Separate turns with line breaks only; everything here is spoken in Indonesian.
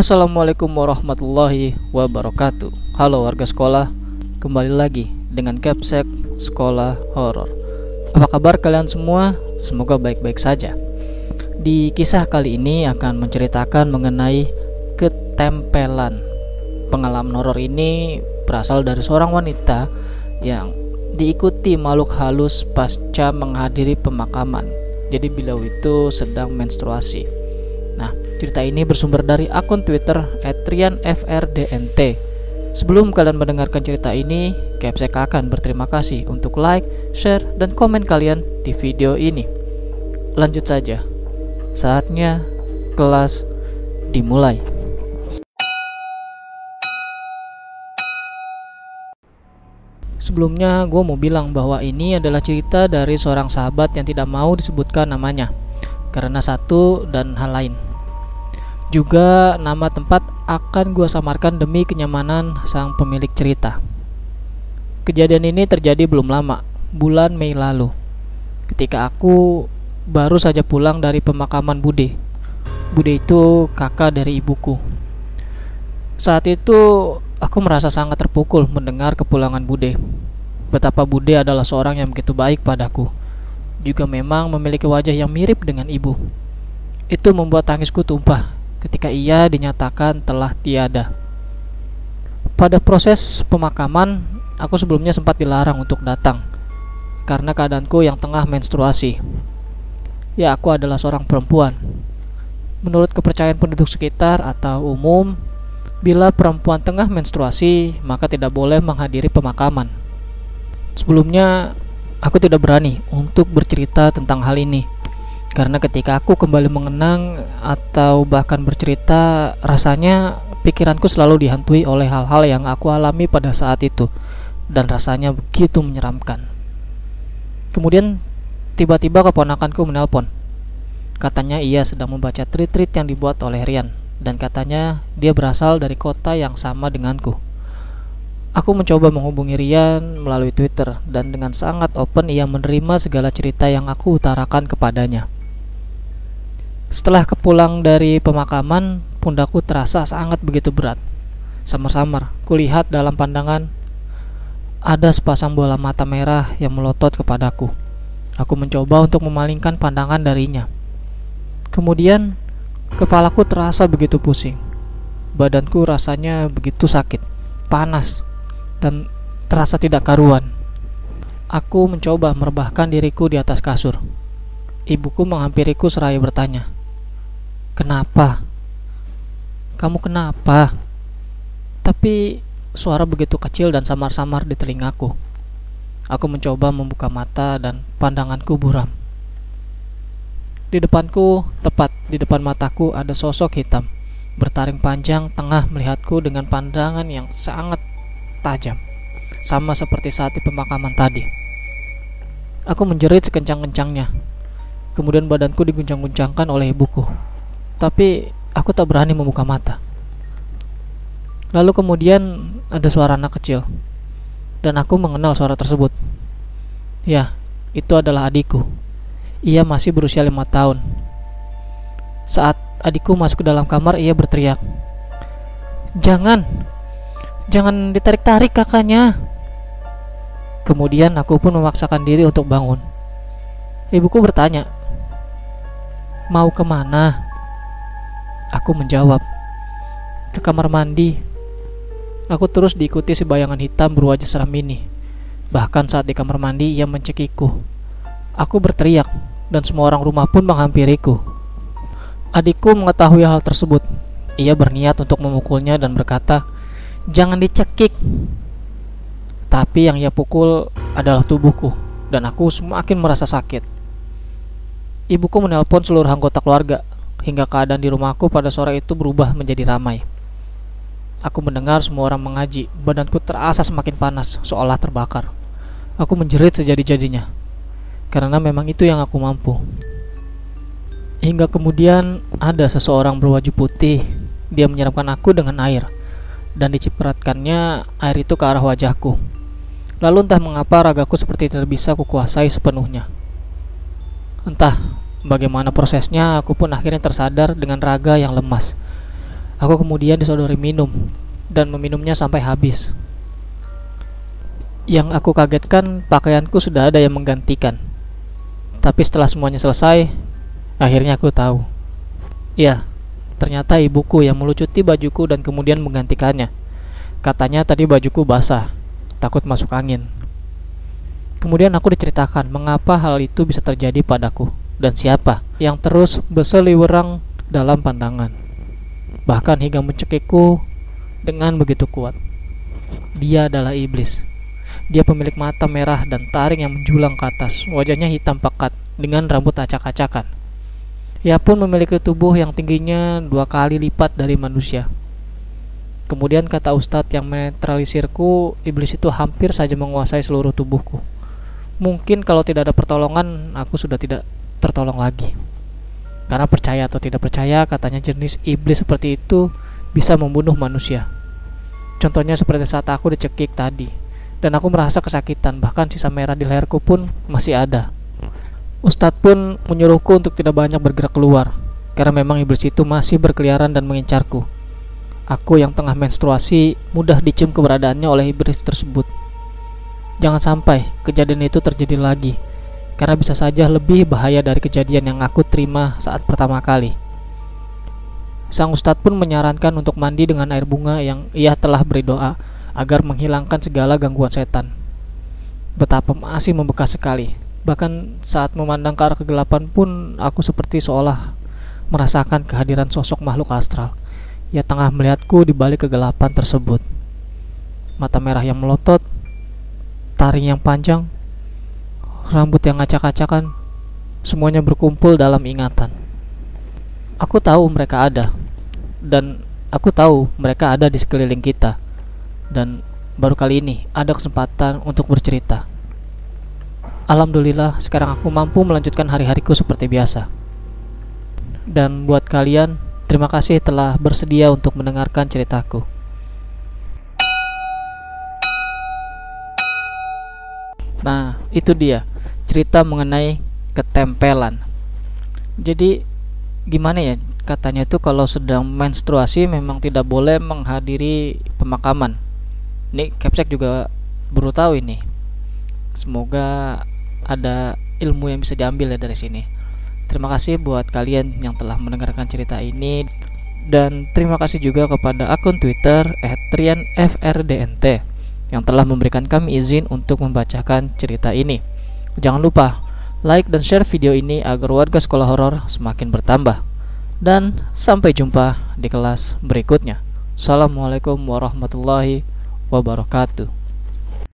Assalamualaikum warahmatullahi wabarakatuh. Halo warga sekolah Kembali lagi dengan Capsek Sekolah Horor. Apa kabar kalian semua? Semoga baik-baik saja. Di kisah kali ini akan menceritakan mengenai ketempelan. Pengalaman horor ini berasal dari seorang wanita Yang diikuti makhluk halus pasca menghadiri pemakaman. Jadi beliau itu sedang menstruasi cerita ini bersumber dari akun Twitter @rianfrdnt. Sebelum kalian mendengarkan cerita ini, Capsek akan berterima kasih untuk like, share, dan komen kalian di video ini. Lanjut saja. Saatnya kelas dimulai. Sebelumnya, gue mau bilang bahwa ini adalah cerita dari seorang sahabat yang tidak mau disebutkan namanya karena satu dan hal lain. Juga nama tempat akan gue samarkan demi kenyamanan sang pemilik cerita. Kejadian ini terjadi belum lama, bulan Mei lalu. Ketika aku baru saja pulang dari pemakaman Bude. Bude itu kakak dari ibuku. Saat itu aku merasa sangat terpukul mendengar kepulangan Bude. Betapa Bude adalah seorang yang begitu baik padaku. Juga memang memiliki wajah yang mirip dengan ibu. Itu membuat tangisku tumpah ketika ia dinyatakan telah tiada. Pada proses pemakaman, aku sebelumnya sempat dilarang untuk datang karena keadaanku yang tengah menstruasi. Ya, aku adalah seorang perempuan. Menurut kepercayaan penduduk sekitar atau umum, bila perempuan tengah menstruasi, maka tidak boleh menghadiri pemakaman. Sebelumnya, aku tidak berani untuk bercerita tentang hal ini karena ketika aku kembali mengenang atau bahkan bercerita, rasanya pikiranku selalu dihantui oleh hal-hal yang aku alami pada saat itu dan rasanya begitu menyeramkan. Kemudian tiba-tiba keponakanku menelpon. Katanya ia sedang membaca tweet-tweet yang dibuat oleh Rian dan katanya dia berasal dari kota yang sama denganku. Aku mencoba menghubungi Rian melalui Twitter dan dengan sangat open ia menerima segala cerita yang aku utarakan kepadanya. Setelah kepulang dari pemakaman, pundakku terasa sangat begitu berat. Samar-samar, kulihat dalam pandangan ada sepasang bola mata merah yang melotot kepadaku. Aku mencoba untuk memalingkan pandangan darinya. Kemudian, kepalaku terasa begitu pusing. Badanku rasanya begitu sakit, panas, dan terasa tidak karuan. Aku mencoba merebahkan diriku di atas kasur. Ibuku menghampiriku seraya bertanya, Kenapa? Kamu kenapa? Tapi suara begitu kecil dan samar-samar di telingaku. Aku mencoba membuka mata dan pandanganku buram. Di depanku, tepat di depan mataku ada sosok hitam bertaring panjang tengah melihatku dengan pandangan yang sangat tajam, sama seperti saat di pemakaman tadi. Aku menjerit sekencang-kencangnya. Kemudian badanku diguncang-guncangkan oleh ibuku tapi aku tak berani membuka mata. Lalu kemudian ada suara anak kecil, dan aku mengenal suara tersebut. Ya, itu adalah adikku. Ia masih berusia lima tahun. Saat adikku masuk ke dalam kamar, ia berteriak, "Jangan, jangan ditarik-tarik kakaknya!" Kemudian aku pun memaksakan diri untuk bangun. Ibuku bertanya, "Mau ke mana?" Aku menjawab, ke kamar mandi. Aku terus diikuti si bayangan hitam berwajah seram ini. Bahkan saat di kamar mandi ia mencekiku. Aku berteriak dan semua orang rumah pun menghampiriku. Adikku mengetahui hal tersebut. Ia berniat untuk memukulnya dan berkata, "Jangan dicekik." Tapi yang ia pukul adalah tubuhku dan aku semakin merasa sakit. Ibuku menelpon seluruh anggota keluarga hingga keadaan di rumahku pada sore itu berubah menjadi ramai. Aku mendengar semua orang mengaji, badanku terasa semakin panas, seolah terbakar. Aku menjerit sejadi-jadinya, karena memang itu yang aku mampu. Hingga kemudian ada seseorang berwajah putih, dia menyiramkan aku dengan air, dan dicipratkannya air itu ke arah wajahku. Lalu entah mengapa ragaku seperti tidak bisa kukuasai sepenuhnya. Entah Bagaimana prosesnya, aku pun akhirnya tersadar dengan raga yang lemas. Aku kemudian disodori minum dan meminumnya sampai habis. Yang aku kagetkan, pakaianku sudah ada yang menggantikan. Tapi setelah semuanya selesai, akhirnya aku tahu. Ya, ternyata ibuku yang melucuti bajuku dan kemudian menggantikannya. Katanya tadi bajuku basah, takut masuk angin. Kemudian aku diceritakan mengapa hal itu bisa terjadi padaku dan siapa yang terus berseliwerang dalam pandangan. Bahkan hingga mencekikku dengan begitu kuat. Dia adalah iblis. Dia pemilik mata merah dan taring yang menjulang ke atas. Wajahnya hitam pekat dengan rambut acak-acakan. Ia pun memiliki tubuh yang tingginya dua kali lipat dari manusia. Kemudian kata Ustadz yang menetralisirku, iblis itu hampir saja menguasai seluruh tubuhku. Mungkin kalau tidak ada pertolongan, aku sudah tidak tertolong lagi. Karena percaya atau tidak percaya, katanya jenis iblis seperti itu bisa membunuh manusia. Contohnya seperti saat aku dicekik tadi, dan aku merasa kesakitan, bahkan sisa merah di leherku pun masih ada. Ustadz pun menyuruhku untuk tidak banyak bergerak keluar, karena memang iblis itu masih berkeliaran dan mengincarku. Aku yang tengah menstruasi mudah dicium keberadaannya oleh iblis tersebut. Jangan sampai kejadian itu terjadi lagi, karena bisa saja lebih bahaya dari kejadian yang aku terima saat pertama kali. Sang ustadz pun menyarankan untuk mandi dengan air bunga yang ia telah beri doa agar menghilangkan segala gangguan setan. Betapa masih membekas sekali. Bahkan saat memandang ke arah kegelapan pun aku seperti seolah merasakan kehadiran sosok makhluk astral ia tengah melihatku di balik kegelapan tersebut. Mata merah yang melotot, taring yang panjang, rambut yang acak-acakan, semuanya berkumpul dalam ingatan. Aku tahu mereka ada, dan aku tahu mereka ada di sekeliling kita, dan baru kali ini ada kesempatan untuk bercerita. Alhamdulillah, sekarang aku mampu melanjutkan hari-hariku seperti biasa. Dan buat kalian Terima kasih telah bersedia untuk mendengarkan ceritaku. Nah, itu dia cerita mengenai ketempelan. Jadi gimana ya? Katanya itu kalau sedang menstruasi memang tidak boleh menghadiri pemakaman. Ini Capsek juga baru tahu ini. Semoga ada ilmu yang bisa diambil ya dari sini. Terima kasih buat kalian yang telah mendengarkan cerita ini dan terima kasih juga kepada akun Twitter @trianfrdnt yang telah memberikan kami izin untuk membacakan cerita ini. Jangan lupa like dan share video ini agar warga sekolah horor semakin bertambah. Dan sampai jumpa di kelas berikutnya. Assalamualaikum warahmatullahi wabarakatuh.